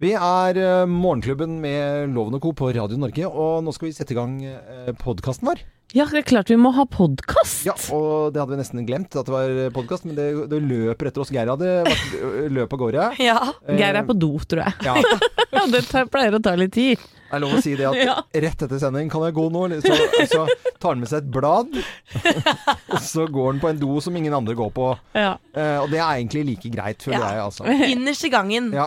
Vi er eh, Morgenklubben med Loven og Co. på Radio Norge, og nå skal vi sette i gang uh, podkasten vår. Ja, det er klart vi må ha podkast. Ja, og det hadde vi nesten glemt at det var podkast, men det, det løper etter oss. Geir hadde vært løp av gårde. Ja. Geir er på do, tror jeg. Ja. Ja, det pleier å ta litt tid. Det er lov å si det at Ja. rett etter sending kan jeg gå nå, så, så tar han med seg et blad, og så går han på en do som ingen andre går på. Ja. Eh, og det er egentlig like greit, føler Ja. jeg, altså. Innerst i gangen. Ja.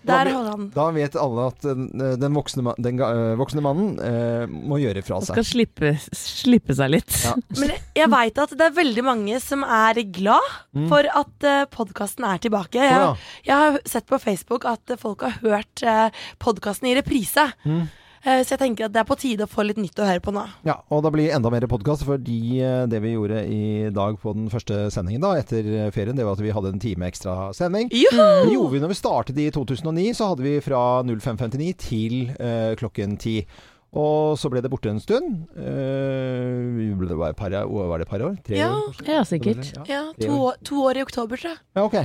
Da, Der vet- han. da vet alle at den, den, voksne, den øh, voksne mannen eh, må gjøre fra seg. Skal slippe, slippe seg litt. Ja. Men jeg- veit at det er veldig mange som er glad for at uh, podkasten er tilbake. Jeg, Mm. Jeg har sett på Facebook at eh, folk har hørt uh, podkasten i reprise. Mm. Eh, så jeg tenker at det er på tide å få litt nytt å høre på nå. Ja, og det blir enda mer podkast, fordi eh, det vi gjorde i dag på den første sendingen da, etter eh, ferien, det var at vi hadde en time ekstra sending. Joho! Det gjorde vi når vi startet i 2009, så hadde vi fra 05.59 til eh, klokken 10. Og så ble det borte en stund. Eh, ble- det var, par, år- var det et par år? Tre Ja. år? Ja, sikkert. Ja. Ja, to, år- to år i oktober, tror jeg. Ja, ok.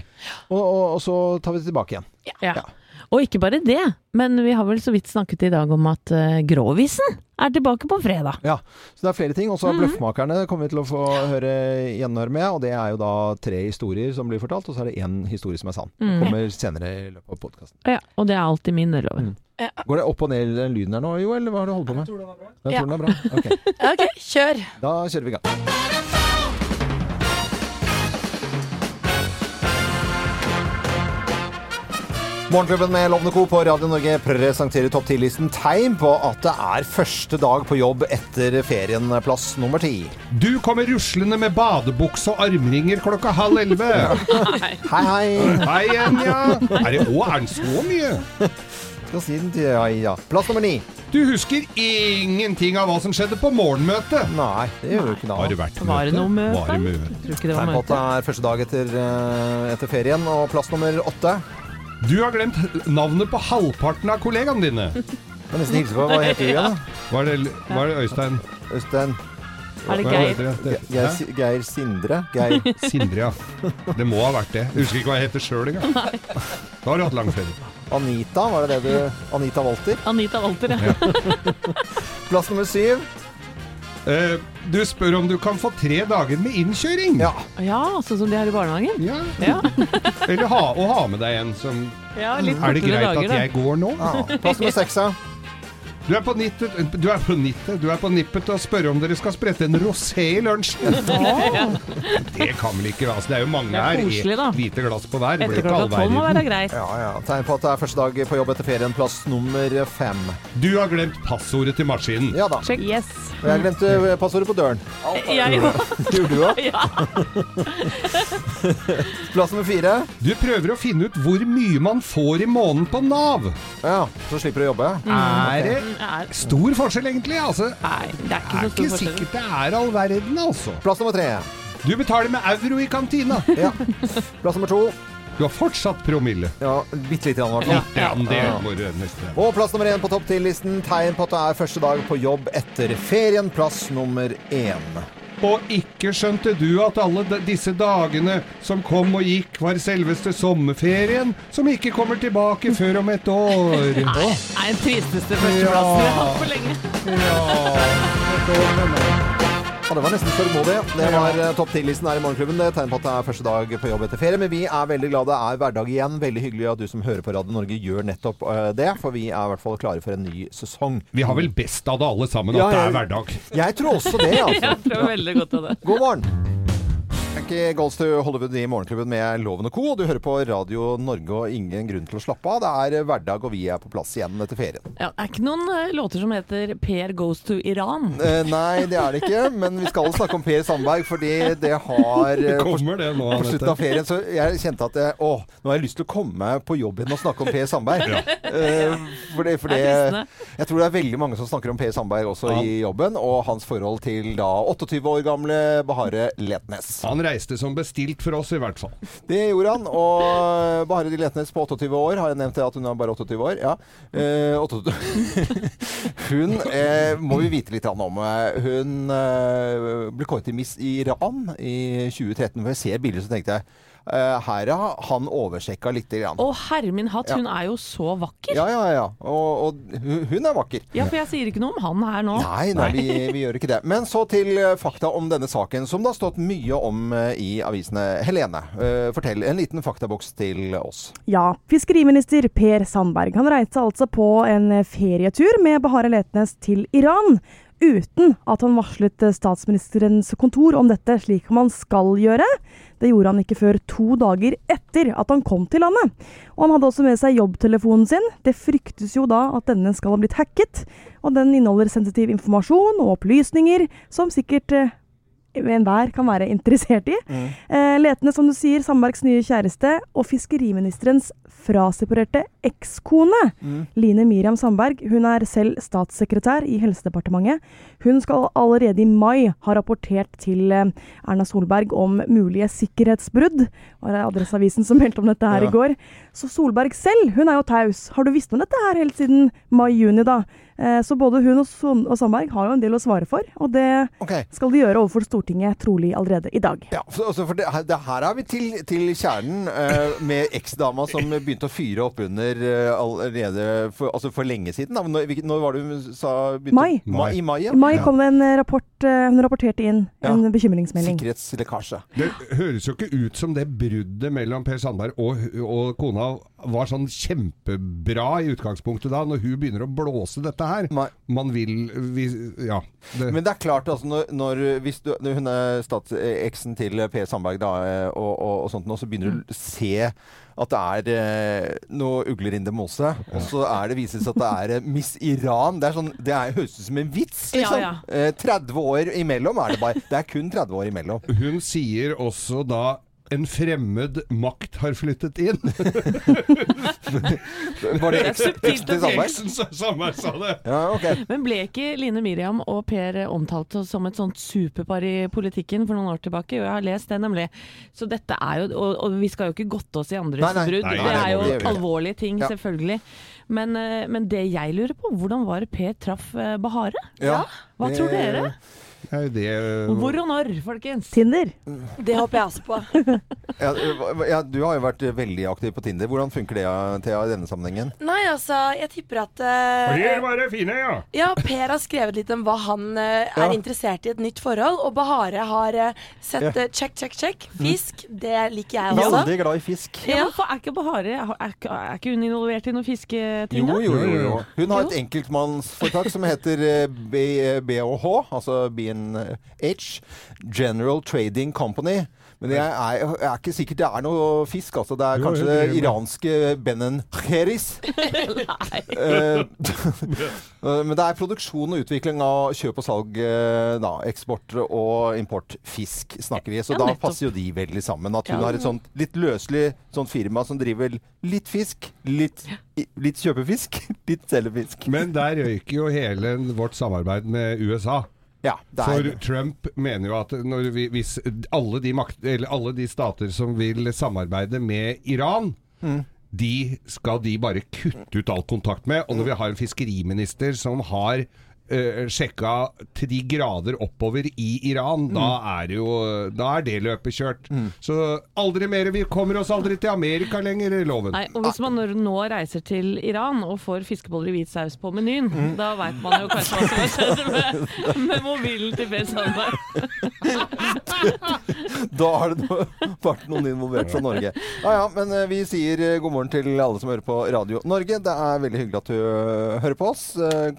Og, og, og så tar vi det tilbake igjen. Ja. Ja. Og ikke bare det, men vi har vel så vidt snakket i dag om at uh, Gråvisen er tilbake på fredag. Ja, så det er flere ting. Og så Mhm. har Bløffmakerne kommer vi til å få høre gjenhør med. Og det er jo da tre historier som blir fortalt, og så er det én historie som er sann. Mm. Kommer senere i løpet av podkasten. Ja, og det er alltid min loven. Ja. Går det opp og ned den lyden her nå, Jo, eller hva har du holdt på med? Jeg tror den er bra. Jeg Ja. tror den er bra. Ok, Ok, kjør. da kjører vi i gang. Morgenklubben med Lovende Co. på Radio Norge presenterer topp 10-listen tegn på at det er første dag på jobb etter ferien, plass nummer ti. Du kommer ruslende med badebukse og armringer klokka halv elleve. Hei, hei. Hei igjen, ja. Er det òg er den så mye? Skal si den til ja, ja. Plass nummer ni. Du husker ingenting av hva som skjedde på morgenmøtet. Nei, det gjør du ikke da. Har det vært møte? Var det noe møte? Var det møte? Jeg tror ikke det var Tegn på at det er første dag etter, eh, etter ferien, og plass nummer åtte. Du har glemt navnet på halvparten av kollegaene dine. Kan nesten hilse på. Hva heter du igjen? da? er, det, var det Øystein? Øystein Er det Hva Geir? det? Geir, Geir Sindre? Geir Sindre, ja. Det må ha vært det. Jeg husker ikke hva jeg heter sjøl engang. Da har du hatt lang ferie. Anita, var det det du Anita Walter? Anita Walter, ja. Plass nummer syv. Eh, du spør om du kan få tre dager med innkjøring. Ja. Ja, sånn som de har i barnehagen. Ja. Ja, Eller ha, å ha med deg en som ja litt Er det greit dager, at jeg går nå? ja. Plass med seks, ja. Du er på nittet Du er på nittet Du er på nippet til å spørre om dere skal sprette en rosé i lunsjen. Det kan vel ikke altså, Det er jo mange er her. koselig. Et lite glass på hver. Etter klokka tolv må være greit. Ja, ja. Tegn på at det er første dag på jobb etter ferien. Plass nummer fem. Du har glemt passordet til maskinen. Ja da. Check. Yes. Og jeg glemte eh, passordet på døren. Jeg òg. Gjorde du òg? Ja. Plass nummer fire. Du prøver å finne ut hvor mye man får i måneden på Nav. Ja, så slipper du å jobbe. Er det Er- stor forskjell, egentlig? Altså, Nei, det er ikke er så ikke stor forskjell. sikkert det er all verden, altså. Plass nummer tre. Du betaler med euro i kantina. Ja. Plass nummer to. Du har fortsatt promille. Ja, bitte lite grann, i hvert fall. Ja, men det Ja. må du neste. Og plass nummer én på topp 10-listen. Tegn på at det er første dag på jobb etter ferien. Plass nummer én. Og ikke skjønte du at alle disse dagene som kom og gikk, var selveste sommerferien, som ikke kommer tilbake før om et år. Nei, den tristeste førsteplassen vi har hatt på lenge. Ja, det var nesten sørgmodig. Det var eh, topp 10-listen her i Morgenklubben. Det er tegn på at det er første dag på jobb etter ferie. Men vi er veldig glad det er hverdag igjen. Veldig hyggelig at du som hører på Radio Norge gjør nettopp eh, det. For vi er i hvert fall klare for en ny sesong. Vi har vel best av det alle sammen, Ja, at det er hverdag. Jeg tror også det, altså. Jeg tror veldig godt av det. God morgen. Frankie Goals to Hollywood i Morgenklubben med Loven og Co. Og du hører på Radio Norge og ingen grunn til å slappe av. Det er hverdag, og vi er på plass igjen etter ferien. Ja, det er ikke noen eh, låter som heter Per goes to Iran. Eh, nei, det er det ikke. Men vi skal snakke om Per Sandberg, fordi det har det Kommer det nå, på slutten av ferien Så jeg kjente at jeg, å, nå har jeg lyst til å komme på jobb igjen og snakke om Per Sandberg. Eh, for det, for Det jeg tror det er veldig mange som snakker om Per Sandberg også Ja. i jobben, og hans forhold til da 28 år gamle Bahare Letnes. Han reiste som bestilt for oss, i hvert fall. Det gjorde han. Og Bahareh Letnes på 28 år, har jeg nevnt at hun er bare 28 år? Ja. Eh, 28. hun eh, må vi vite litt om. Hun eh, ble kåret til Miss Iran i 2013. For jeg ser bildet, så tenkte jeg Eh, her har han oversjekka lite grann. Å herre min hatt, Ja. hun er jo så vakker. Ja, ja, ja. Og, og hun- er vakker. Ja, for jeg sier ikke noe om han her nå. Nei, nei, vi, vi gjør ikke det. Men så til eh, fakta om denne saken, som det har stått mye om eh, i avisene. Helene, eh, fortell en liten faktaboks til oss. Ja, fiskeriminister Per Sandberg han reiste altså på en ferietur med Bahare Letnes til Iran. Uten at han varslet eh, statsministerens kontor om dette, slik man skal gjøre. Det gjorde han ikke før to dager etter at han kom til landet. Og han hadde også med seg jobbtelefonen sin. Det fryktes jo da at denne skal ha blitt hacket. Og den inneholder sensitiv informasjon og opplysninger som sikkert eh, enhver kan være interessert i. Eh, Letende, som du sier, Sandbergs nye kjæreste og fiskeriministerens fraseparerte ekskone. Line Miriam Sandberg hun er selv statssekretær i Helsedepartementet. Hun skal allerede i mai ha rapportert til eh, Erna Solberg om mulige sikkerhetsbrudd. Det var Adresseavisen som meldte om dette her Ja. i går. Så Solberg selv, hun er jo taus. Har du visst om dette her helt siden mai-juni, da? Eh, Så både hun og Sandberg har jo en del å svare for, og det okay. skal de gjøre overfor Stortinget trolig allerede i dag. Ja, for, altså, for det, det her er vi til, til kjernen uh, med eksdama som begynte å fyre opp under uh, allerede for, altså for lenge siden. Da. Når, når var det hun sa begynte? Mai. Ma, I mai, ja. I mai kom det en rapport, uh, hun rapporterte inn en Ja. bekymringsmelding. Sikkerhetslekkasje. Det høres jo ikke ut som det bruddet mellom Per Sandberg og, og kona var sånn kjempebra i utgangspunktet da, når hun begynner å blåse dette her. Nei. Man vil vi, Ja. Det, Men det er klart, altså, når, når hvis du, når hun er statseksen til Per Sandberg da, eh, og, og, og sånt, nå, så begynner du å se at det er eh, noe ugler in the mose. Og så er det vises at det er eh, Miss Iran. Det er sånn, det er, høres ut som en vits, Ja, liksom. ja. Eh, 30 år imellom er det bare. Det er kun 30 år imellom. hun sier også da en fremmed makt har flyttet inn. Var det eksen. Sandberg? Sa- det. Ja, okay. Men ble ikke Line Miriam og Per omtalt som et sånt superpar i politikken for noen år tilbake? Jo, jeg har lest det, nemlig. Så dette er jo Og, og vi skal jo ikke godte oss i andres brudd. Det er jo alvorlige ting, Ja. selvfølgelig. Men, eh, men det jeg lurer på, hvordan var det Per traff eh, Bahare? Ja. Hva tror Det- dere? Det er jo det Hvor og når, folkens? Tinder. Det håper jeg også på. Ja, ja, du har jo vært veldig aktiv på Tinder. Hvordan funker det Thea, i denne sammenhengen? Nei, altså, jeg tipper at uh, Det var det fine, ja. Ja, Per har skrevet litt om hva han eh, Ja. er interessert i et nytt forhold, og Bahare har uh, sett uh, check, check, check. Fisk, det liker jeg også. Veldig glad i fisk. Ja, men for er ikke Bahare Er, ikke- er ikke hun involvert i noe fisketing, Jo, jo, jo, Jo. Hun har Jo. et enkeltmannsforetak som heter eh, altså BOH, BNH, General Trading Company. Men jeg er, jeg er ikke sikker det er noe fisk, altså. Det er Jo, kanskje det iranske Benen Kheris. Eh, Men det er produksjon og utvikling av kjøp og salg, eh, da, eksport og import fisk, snakker vi. Så Ja, da passer jo de veldig sammen. At hun Ja. har et sånt litt løselig sånt firma som driver litt fisk, litt, litt kjøpefisk, litt selgefisk. Men der røyker jo hele vårt samarbeid med USA. Ja, For Trump mener jo at når vi, hvis alle de, makt, eller alle de stater som vil samarbeide med Iran Mm. de skal de bare kutte ut all kontakt med. Og når vi har en fiskeriminister som har uh, sjekka til de grader oppover i Iran, Mm. da er det jo Da er det løpet kjørt. Så aldri mer Vi kommer oss aldri til Amerika lenger, er loven. Nei, og hvis man når- nå reiser til Iran og får fiskeboller i hvit saus på menyen, Mm. da veit man jo kanskje hva som har skjedd med, med mobilen til Per Sandberg. Da har det vært noen involvert fra Norge. Ja ja, men eh, vi sier eh, god morgen til alle som hører på Radio Norge. Det er veldig hyggelig at du hører på oss.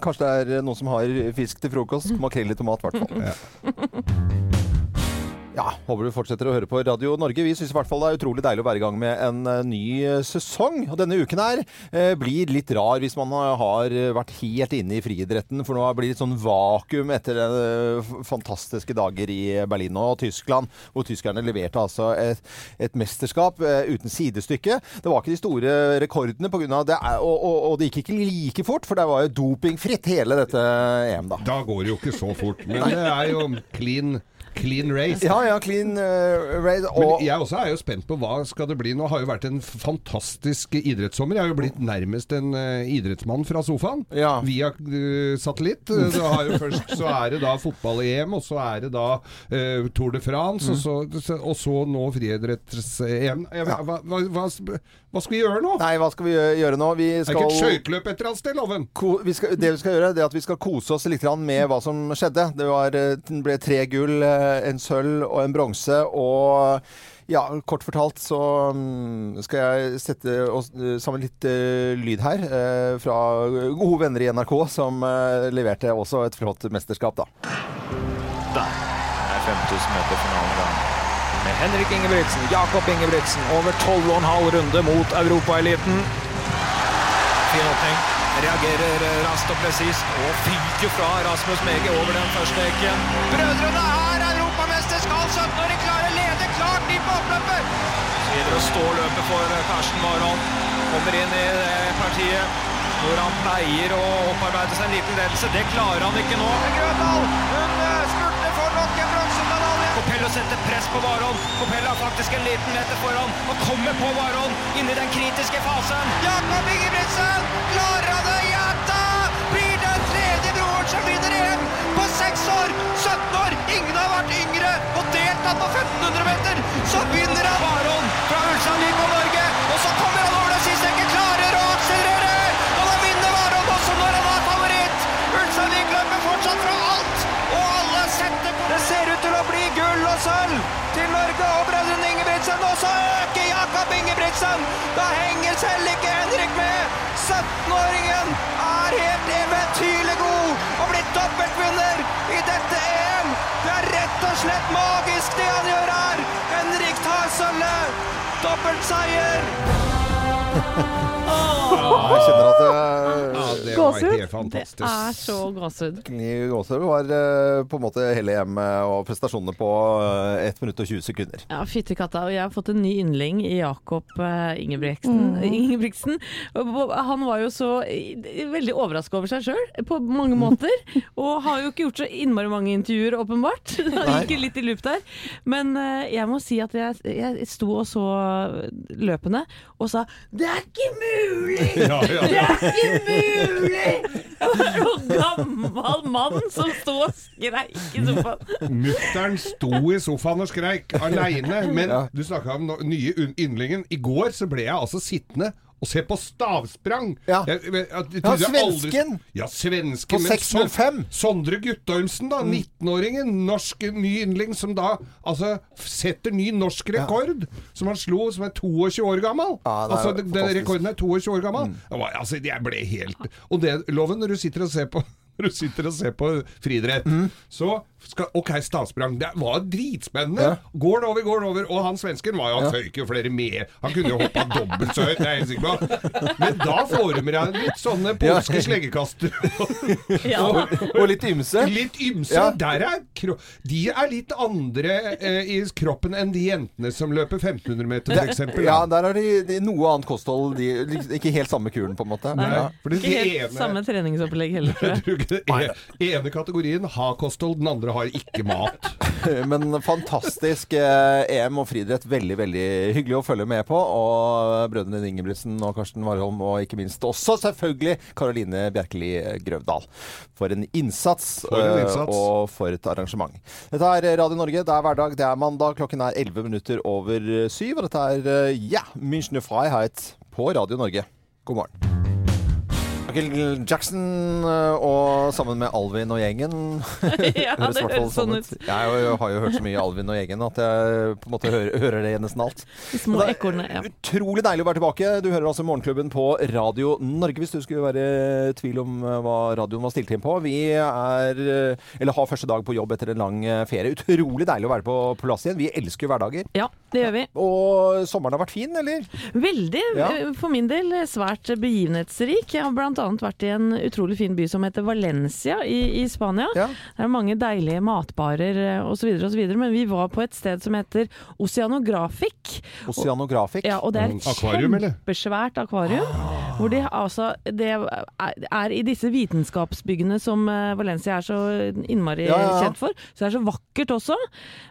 Kanskje det er noen som har fisk til frokost. Makrell i tomat, i hvert fall. Ja, håper du fortsetter å høre på Radio Norge. Vi syns i hvert fall det er utrolig deilig å være i gang med en eh, ny eh, sesong. Og denne uken her eh, blir litt rar hvis man eh, har vært helt inne i friidretten. For nå blir det litt sånn vakuum etter eh, fantastiske dager i Berlin og Tyskland, hvor tyskerne leverte altså et, et mesterskap eh, uten sidestykke. Det var ikke de store rekordene det, og, og, og det gikk ikke like fort, for det var jo dopingfritt hele dette EM, da. Da går det jo ikke så fort. Men det er jo clean clean race. Ja, ja, clean uh, raid. Men jeg også er jo spent på hva skal det bli. Nå har jo vært en fantastisk idrettssommer. Jeg har jo blitt nærmest en uh, idrettsmann fra sofaen. Ja. Via uh, satellitt. Uh, har jo først så er det da fotball-EM, og så er det da uh, Tour de France, og, så, og så nå friidretts-EM. Hva, hva, hva, hva skal vi gjøre nå? Nei, hva skal vi gjøre nå? Vi Det er skal, ikke et skøyteløp et eller annet sted, Loven? vi skal Det vi skal gjøre, det er at vi skal kose oss litt med hva som skjedde. Det var, eh, det ble tre gull, eh, en sølv og en bronse. Og ja, kort fortalt så mm, skal jeg sette eh, sammen litt eh, lyd her eh, fra gode venner i NRK, som eh, leverte også et flott mesterskap, da. Der er 5000 meter finalen. Med Henrik Ingebrigtsen, Jakob Ingebrigtsen over 12,5 runde mot europaeliten. Fin åpning. Reagerer eh, raskt og presist og fyker fra Rasmus Mege over den første eken. Brødrene er Å stå løpet for eh, Karsten Warholm. Kommer inn i eh, partiet hvor han pleier å opparbeide seg en liten ledelse. Det klarer han ikke nå. Grøndal, hun eh, spurter for nok en bronsemedalje. Capello setter press på Warholm. Capello har faktisk en liten meter foran og kommer på Warholm inn i den kritiske fasen. Jakob Ingebrigtsen klarer han det! Ja da! Blir den tredje broren som vinner EM på seks år! 17 år! Jakob Da henger selv ikke Henrik med! 17-åringen er helt eventyrlig god og blir dobbeltvinner i dette EM! Det er rett og slett magisk det han gjør her! Henrik tar sølvet! Dobbeltseier! Jeg kjenner at det Gåsehud. helt Det er så gåsehud. Gåsehud var eh, på en måte hele EM og prestasjonene på eh, 1 minutt og 20 sekunder. Ja, fytti katta. Og jeg har fått en ny yndling i Jakob Ingebrigtsen. Ingebrigtsen. Ingebrigtsen. Han var jo så eh, veldig overraska over seg sjøl på mange måter. Og har jo ikke gjort så innmari mange intervjuer, åpenbart. Han gikk litt i loop der. Men eh, jeg må si at jeg, jeg sto og så løpene og sa 'Det er ikke mulig! Ja, ja. Det er ikke mulig!' Det var en gammel mann som sto og skreik i sofaen. Mutter'n sto i sofaen og skreik aleine. Men Ja. du snakka om no nye yndlingen. I går så ble jeg altså sittende og se på stavsprang. Ja. Jeg, jeg, jeg, Ja, svensken! aldri-. Ja, svensken. På 6.05. Sondre Guttormsen, da. 19-åringen. Norsk ny yndling som da altså setter ny norsk rekord. Som han slo som er 22 år gammel. Ja, er altså, den, den rekorden er 22 år gammel. Mm. altså, jeg ble helt Og det, Loven, når du sitter og ser på når du sitter og ser på friidrett, så skal OK, stavsprang. Det var dritspennende. Ja. Går det over, går det over. Og han svensken var jo, han føyk jo flere med. Han kunne jo hoppa dobbelt så høyt, det er jeg helt sikker på. Men da former jeg litt sånne polske sleggekastere. Ja. Og litt ymse. Litt ymse. Ja. Der er kro de er litt andre eh, i kroppen enn de jentene som løper 1500 meter, f.eks. Ja, der har de, de noe annet kosthold. De, ikke helt samme kuren, på en måte. Ja. Fordi Ikke de helt ene samme treningsopplegg heller, tror jeg. Ene kategorien har kosthold, den andre har ikke mat. Men fantastisk eh, EM og friidrett. Veldig, veldig hyggelig å følge med på. Og brødrene Ingebrigtsen og Karsten Warholm, og ikke minst også selvfølgelig Karoline Bjerkeli Grøvdal. For en innsats, For en eh, innsats. og for et arrangement. Dette er Radio Norge. Det er hverdag, det er mandag. Klokken er 11 minutter over syv. Og dette er eh, ja, Münchner Freiheit på Radio Norge. God morgen. Michael Jackson eh, og sammen med Alvin og gjengen. Ja, det høres sånn sånn ut. Jeg har jo- hørt så mye Alvin og gjengen at jeg på en måte hører, hører det i nesten alt. De små ekornene. Ja. Utrolig deilig å være tilbake. Du hører altså Morgenklubben på Radio Norge, hvis du skulle være i tvil om eh, hva radioen var stilt inn på. Vi er, eh, eller har første dag på jobb etter en lang ferie. Utrolig deilig å være på plass igjen. Vi elsker jo hverdager. ja, det gjør vi. Og sommeren har vært fin, eller? Veldig. Ja. For min del svært begivenhetsrik. Jeg har annet. Vært i en utrolig fin by som heter Valencia i, i Spania. Ja. Det er mange deilige matbarer osv., osv. Men vi var på et sted som heter Oceanographic. Oceanographic. Ja, og det er et Mm, Akvarium, kjempesvært akvarium. Hvor de, altså, det er, i disse vitenskapsbyggene som eh, Valencia er så innmari Ja, ja, ja. kjent for. Så det er så vakkert også.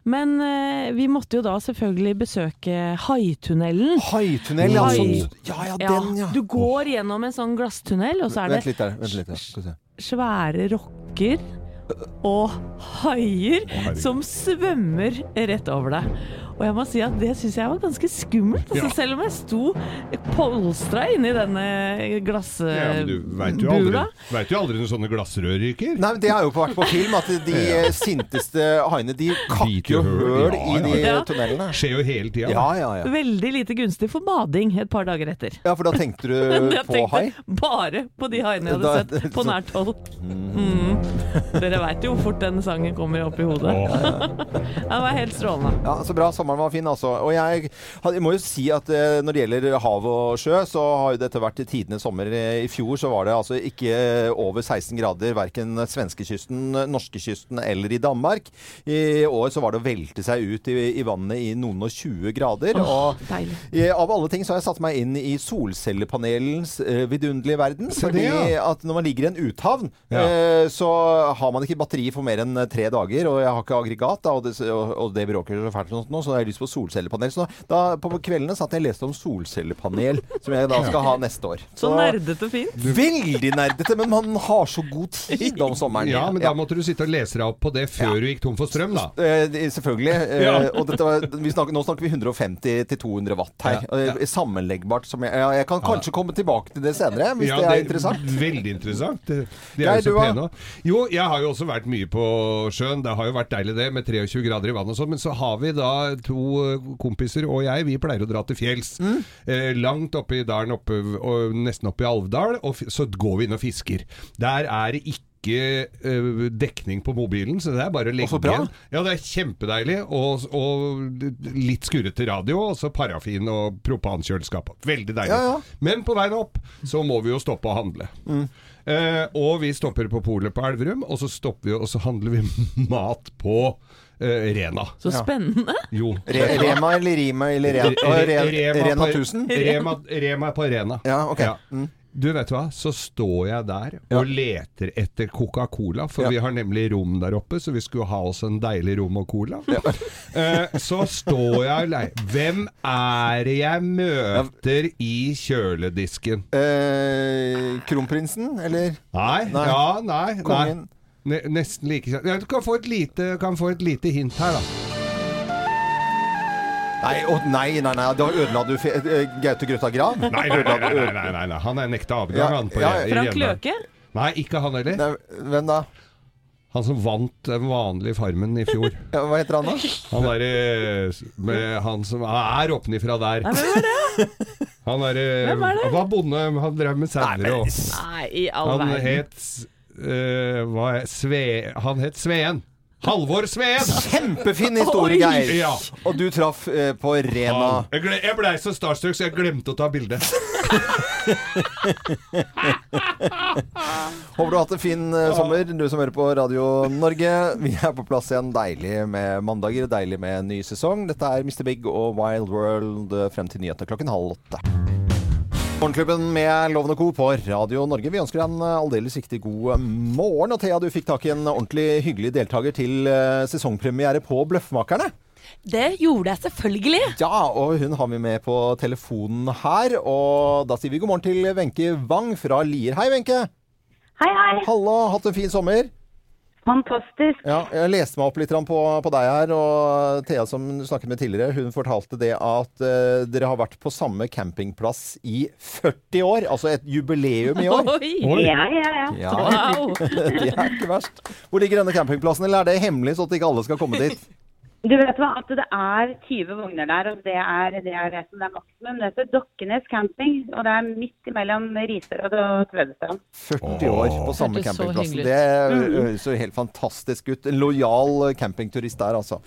Men eh, vi måtte jo da selvfølgelig besøke Haitunnelen. Haitunnel, ja. Hai. Ja, ja, den, ja. Du går gjennom en sånn glasstunnel, og så er det litt svære rokker og haier som svømmer rett over deg. Og jeg må si at det syns jeg var ganske skummelt. Altså, Ja. Selv om jeg sto polstra inni denne Ja, men du veit jo, vet jo aldri når sånne glassrør ryker. Nei, men Det har jo vært på film, at de ja. sinteste haiene de kakker jo høl. i de ja. tunnelene. Skjer jo hele tida. Ja, ja, ja. Veldig lite gunstig for bading et par dager etter. Ja, for da tenkte du Jeg på hai? bare på de haiene jeg Da- hadde sett på nært hold. Mm. Dere veit jo hvor fort den sangen kommer opp i hodet. Den var helt strålende. Ja, Så bra. Sommeren var fin, altså. Og jeg, jeg må jo si at eh, når det gjelder hav og sjø, så har jo dette vært tidenes sommer. Eh, I fjor så var det altså ikke over 16 grader verken svenskekysten, norskekysten eller i Danmark. I år så var det å velte seg ut i, i vannet i noen og 20 grader. og I- Av alle ting så har jeg satt meg inn i solcellepanelens uh, vidunderlige verden. Fordi ja. at når man ligger i en uthavn, Ja. uh, så har man ikke batteri for mer enn eh, tre dager. Og jeg har ikke aggregat, da, og, det, og, og det bråker så fælt, nå, sånt så jeg har lyst på solcellepanel. Så da, på kveldene satt jeg og leste om solcellepanel, som jeg da skal ha neste år. Så nerdete fint. Veldig nerdete, men man har så god tid om sommeren. Ja, men da måtte du sitte og lese deg opp på det før du gikk tom for strøm, da. Eh, selvfølgelig. Eh, Ja. og dette var, vi snakker, nå snakker vi 150 til 200 watt her. Ja, ja. Eh, Sammenleggbart. Som jeg, ja, jeg kan kanskje komme tilbake til det senere, hvis Ja, det er interessant. Veldig interessant. De er jo så pene òg. Jo, jeg har jo også vært mye på sjøen. Det har jo vært deilig det, med 23 grader i vannet og sånn. Men så har vi da to eh, kompiser og jeg, vi pleier å dra til fjells. Mm. Eh, langt oppe i dalen, oppe, og nesten oppe i Alvdal. Og så går vi inn og fisker. Der er det ikke eh, dekning på mobilen, så det er bare å legge igjen. Ja, det er kjempedeilig. Og, og litt skurrete radio, og så parafin og propankjøleskap. Veldig deilig. Ja, ja. Men på veien opp så må vi jo stoppe å handle. Eh, og vi stopper på polet på Elverum, og så stopper vi og så handler vi mat på Rena. Så spennende. Jo. Re Rema eller Rima eller Re Re- Re Rema Rena 1000? Rema, Rema på Rena. Ja, ok. Mm. Du vet hva, så står jeg der Ja. og leter etter Coca-Cola, for Ja. vi har nemlig rom der oppe, så vi skulle ha oss en deilig rom og cola. Eh, så står jeg og leier. Hvem er det jeg møter i kjøledisken? Eh, Kronprinsen, eller Nei, Nei. ja, nei, nei. Ne nesten like kjent. Ja, du kan få, et lite, kan få et lite hint her, da. Nei, å, nei, nei, nei, da ødela du eh, Gaute Grøtta Grav? Nei, nei, nei, nei, nei, nei, nei. han er nekta avgang, Ja, han. På ja, i Frank. Løke. Nei, ikke han heller. Nei, hvem da? Han som vant den vanlige Farmen i fjor. Ja, hva heter han da? Han derre med Han som er oppnifra der. Nei, hvem er det? Han derre Hvem er det? Han var bonde, han drev med sauer og Nei, i all Han verden. het er Sve... Han het Sveen. Halvor Sveen! Kjempefin historie, Geir. Ja. Og du traff uh, på Rena. Jeg, ble jeg blei så starstruck, så jeg glemte å ta bilde. Håper du har hatt en fin uh, sommer, du som hører på Radio Norge. Vi er på plass igjen. Deilig med mandager, deilig med ny sesong. Dette er Mr. Big og Wild World frem til nyhetene klokken halv åtte. Morgenklubben med Lovende Co. på Radio Norge. Vi ønsker deg en eh, aldeles riktig god morgen. Og Thea, du fikk tak i en ordentlig hyggelig deltaker til eh, sesongpremiere på Bløffmakerne. Det gjorde jeg selvfølgelig. Ja, og hun har vi med på telefonen her. Og da sier vi god morgen til Wenche Wang fra Lier. Hei, Wenche. Hei, hei. Hallo. hatt en fin sommer? Fantastisk. Ja, jeg leste meg opp litt på, på deg her, og Thea som du snakket med tidligere, hun fortalte det at uh, dere har vært på samme campingplass i 40 år. Altså et jubileum i år. Oi! Oi. Ja, ja, ja. Ja, Wow! det er ikke verst. Hvor ligger denne campingplassen, eller er det hemmelig så at ikke alle skal komme dit? Du vet hva, at det er 20 vogner der, og det er det, er det som er maksimum. Det heter Dokkenes camping, og det er midt mellom Riserød og Tvedestrand. 40 år på samme Hørtes campingplassen. Det høres jo helt fantastisk ut. En lojal campingturist der, altså.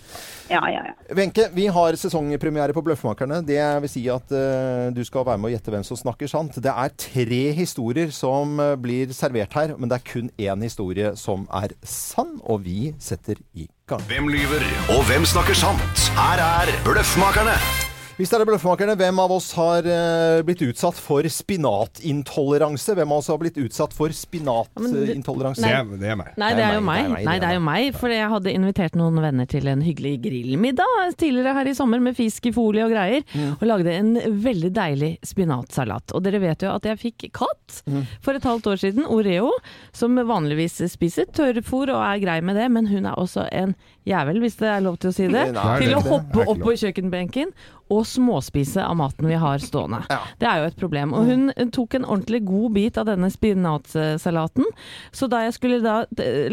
Ja, ja, ja. Wenche, vi har sesongpremiere på Bløffmakerne. Det vil si at uh, du skal være med og gjette hvem som snakker sant. Det er tre historier som blir servert her, men det er kun én historie som er sann, og vi setter i gang. Hvem lyver, og hvem snakker sant? Her er Bløffmakerne. Hvis det er Bløffmakerne, hvem av oss har eh, blitt utsatt for spinatintoleranse? Hvem av oss har blitt utsatt for det- spinatintoleranse? Det, er- det er meg. Nei, det er jo meg. Nei, det er jo meg. For jeg hadde invitert noen venner til en hyggelig grillmiddag tidligere her i sommer med fisk i folie og greier. Og lagde en veldig deilig spinatsalat. Og dere vet jo at jeg fikk katt for et halvt år siden, Oreo, som vanligvis spiser tørrfôr og er grei med det, men hun er også en jævel, hvis det er lov til å si det, Nei, til å hoppe opp på kjøkkenbenken og småspise av maten vi har stående. Ja. Det er jo et problem. Og hun tok en ordentlig god bit av denne spinatsalaten, så da jeg skulle da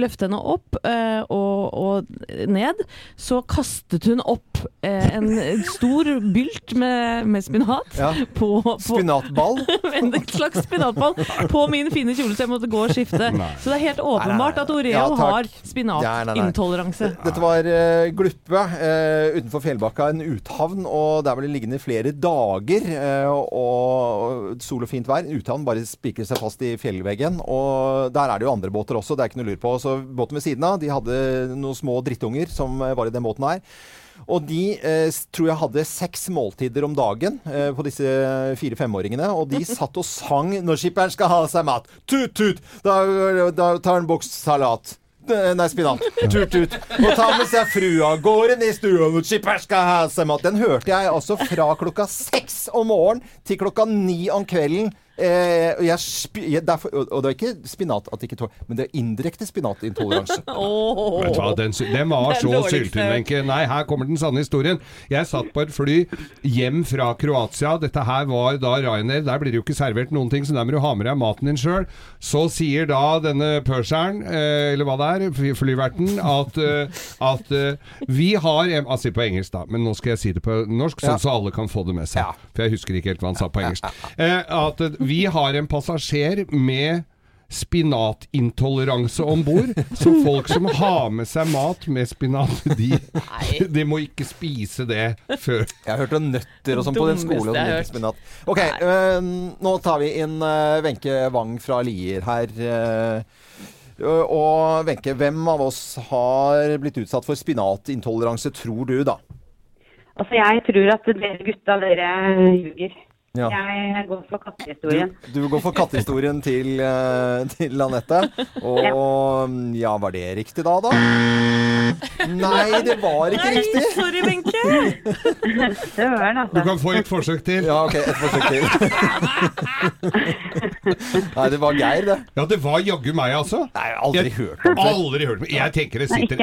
løfte henne opp eh, og, og ned, så kastet hun opp eh, en stor bylt med, med spinat Ja. på, på Spinatball? en slags spinatball på min fine kjole, så jeg måtte gå og skifte. Så det er helt åpenbart at Oreo Ja, har nei, nei. spinatintoleranse. Dette var uh, Gluppe uh, utenfor Fjellbakka, en uthavn. og Der ble det liggende i flere dager. Uh, og, og Sol og fint vær. En uthavn bare spikrer seg fast i fjellveggen. og Der er det jo andre båter også, det er ikke noe lur på. Så Båten ved siden av de hadde noen små drittunger som eh, var i den båten her. Og de eh, tror jeg hadde seks måltider om dagen eh, på disse fire-femåringene. Og de satt og sang 'Når skipperen skal ha seg mat'. Tut-tut! Da, da tar han boks salat. Eh, Nei, spinat. Turt ut. Og ta med seg frua av gårde i stua. Den hørte jeg altså fra klokka seks om morgenen til klokka ni om kvelden. Eh, jeg, spi- jeg, derfor, og og det er ikke spinat at det ikke tåler, men det er indirekte spinatintoleranse. Vet du hva, den, den var Den så syltynn, Wenche. Nei, her kommer den sanne historien. Jeg satt på et fly hjem fra Kroatia. Dette her var da Ryanair. Der blir det jo ikke servert noen ting, så der må du ha med deg maten din sjøl. Så sier da denne purseren, eh, eller hva det er, flyverten, at, eh, at eh, vi har en- Altså på engelsk, da, men nå skal jeg si det på norsk, sånn Ja. så alle kan få det med seg. Ja. For jeg husker ikke helt hva han sa på engelsk. Eh, at eh, vi har en passasjer med spinatintoleranse om bord. Så folk som har med seg mat med spinat, de, de må ikke spise det før Jeg har hørt om nøtter og sånn på den skolen. jeg har og hørt. spinat. Ok, eh, nå tar vi inn Wenche Wenche Wang fra Lier her. eh, og Wenche, hvem av oss har blitt utsatt for spinatintoleranse, tror du, da? Altså, jeg tror at dere gutta, dere ljuger. Ja. Jeg går for Du, kattehistorien. du går for kattehistorien til, eh, til Anette. Og ja, var det riktig da, da? Nei, det var ikke riktig. Sorry, Wenche. Søren, Du altså. kan få et forsøk til. Ja, ok, et forsøk til. Nei, det var Geir, det. Ja, det var jaggu meg, altså. Nei, jeg har aldri Jeg- hørt om det. Aldri hørt om Jeg tenker det sitter.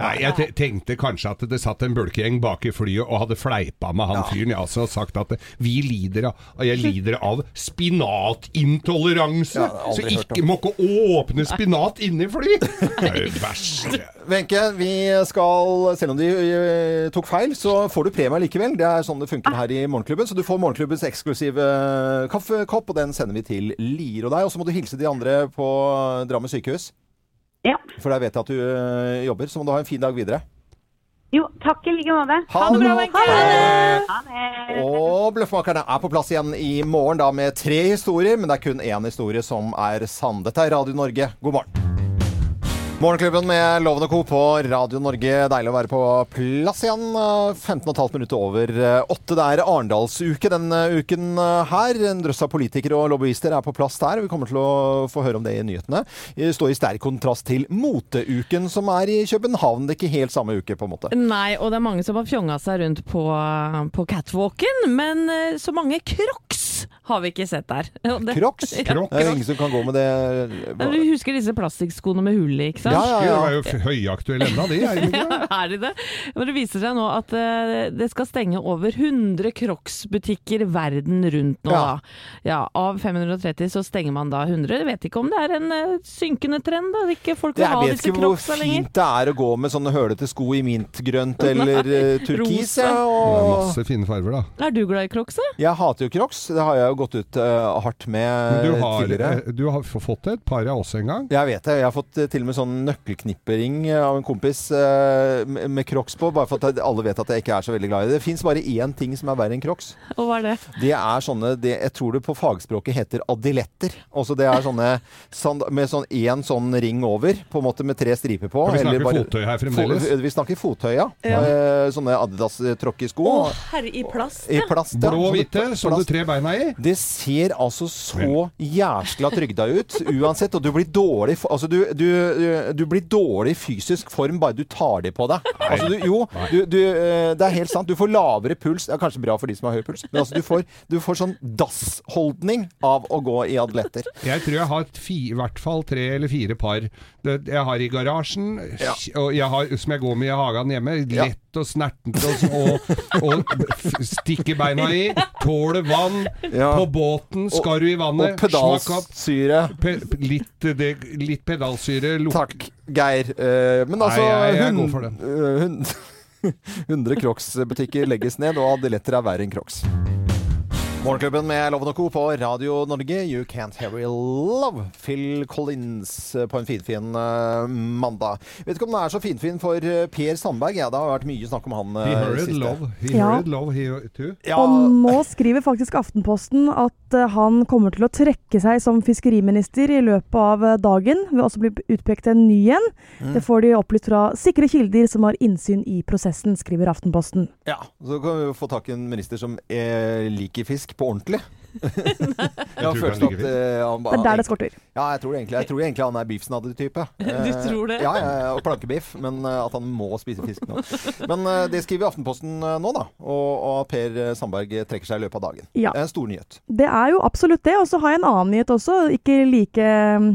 Nei, jeg tenkte kanskje at det satt en bulkegjeng bak i flyet og hadde fleipa med han fyren, ja, altså, og sagt at vi lider av og Jeg lider av spinatintoleranse. Ja, så ikke må ikke åpne spinat inne i fly! Det er det verste. Wenche, vi skal, selv om de eh, tok feil, så får du premie likevel. Det er sånn det funker her i Morgenklubben. Så du får Morgenklubbens eksklusive kaffekopp, og den sender vi til Lier og deg. Og så må du hilse de andre på Drammen sykehus, Ja. for der vet jeg at du eh, jobber. Så må du ha en fin dag videre. Jo, takk i like måte. Ha det bra, Wenche! Ha det. Og Bløffmakerne er på plass igjen i morgen da med tre historier, men det er kun én historie som er sann. Dette er Radio Norge. God morgen. Morgenklubben med Loven og Co. på Radio Norge. Deilig å være på plass igjen. 15,5 minutter over eh, åtte. Det er Arendalsuke denne uken eh, her. En drøss av politikere og lobbyister er på plass der. Vi kommer til å få høre om det i nyhetene. Det står i sterk kontrast til moteuken som er i København. Det er ikke helt samme uke, på en måte. Nei, og det er mange som har fjonga seg rundt på, på catwalken, men eh, så mange crocs har vi ikke sett der. Det- Crocs? Ja, Det er jo ingen som kan gå med det. ja, Du husker disse plastikkskoene med hull i, ikke sant? Ja, ja, De ja. er jo høyaktuelle ennå, de. Er de ikke det? er de det? Men det viser seg nå at eh, det skal stenge over 100 Crocs-butikker verden rundt nå. Ja. Da. Ja, av 530 så stenger man da 100. Jeg vet ikke om det er en eh, synkende trend, da. Ikke folk vil ha disse Crocsa lenger. Jeg vet ikke hvor fint det er å gå med sånne hølete sko i mintgrønt eller eh, turkis. Ja, og... Det er masse fine farger, da. Er du glad i Crocs? jeg hater jo crocs. Det har jeg jo gått ut uh, hardt med du har, tidligere. eh, du har fått et par av oss en gang. Jeg vet det. Jeg har fått eh, til og med sånn nøkkelknippering eh, av en kompis uh, med crocs på, bare for at alle vet at jeg ikke er så veldig glad i det. Det fins bare én ting som er verre enn crocs. Og hva er det? Det er sånne det, Jeg tror det på fagspråket heter adiletter. Også det er sånne sand, med sånn én sånn ring over, på en måte med tre striper på. Vi eller snakker bare- fottøy her fremdeles. Fo- vi snakker fottøy, ja. Ja. Eh, sånne Adidas-tråkkesko. Å, herre, i plast! I Ja. plast, ja. Blå og hvite, så som du tre beina i. Det ser altså så jæskla trygda ut uansett, og du blir dårlig Altså, du, du, du blir dårlig fysisk form bare du tar det på deg. Altså, du, jo, du, du, eh, det er helt sant. Du får lavere puls. Det er kanskje bra for de som har høy puls, men altså, du får, du får sånn dassholdning av å gå i adeletter. Jeg tror jeg har fi, i hvert fall tre eller fire par. Jeg har i garasjen, Ja. og jeg har, som jeg går med i hagen hjemme. Ja. Lett og snertent og, og, og stikke beina i. Tåler vann. Ja. På båten skal du i vannet. Og pedalsyre. Pe, litt, det, litt pedalsyre. luk- Takk, Geir. Uh, men altså Nei, jeg- jeg hun- går for den. eh, hun- 100 Crocs-butikker legges ned, og adeletter er verre enn Crocs. Morgenklubben med Loven og Co. på Radio Norge. You can't hear love. Phil Collins eh, på en finfin fin mandag. Vet ikke om den er så finfin for eh, Per Sandberg. Ja, det har vært mye snakk om han He heard love. He Ja. heard love, he too. Ja, Og nå skriver faktisk Aftenposten at eh, han kommer til å trekke seg som fiskeriminister i løpet av eh, dagen. Vil også bli utpekt en ny en. Mm. Det får de opplyst fra sikre kilder som har innsyn i prosessen, skriver Aftenposten. ja. Så kan vi jo få tak i en minister som eh, liker fisk på ordentlig. jeg har følelsen at eh, han Det er der det skorter. Ja, jeg tror egentlig, jeg tror egentlig han er beefsnadder-type. Du tror det? Ja, ja, ja, og plankebiff, men eh, at han må spise fisk nå. Men uh, det skriver Aftenposten eh, nå, da. Og, at Per Sandberg trekker seg i løpet av dagen. Ja. Det er en stor nyhet. Det er jo absolutt det. Og så har jeg en annen nyhet også, ikke like mm,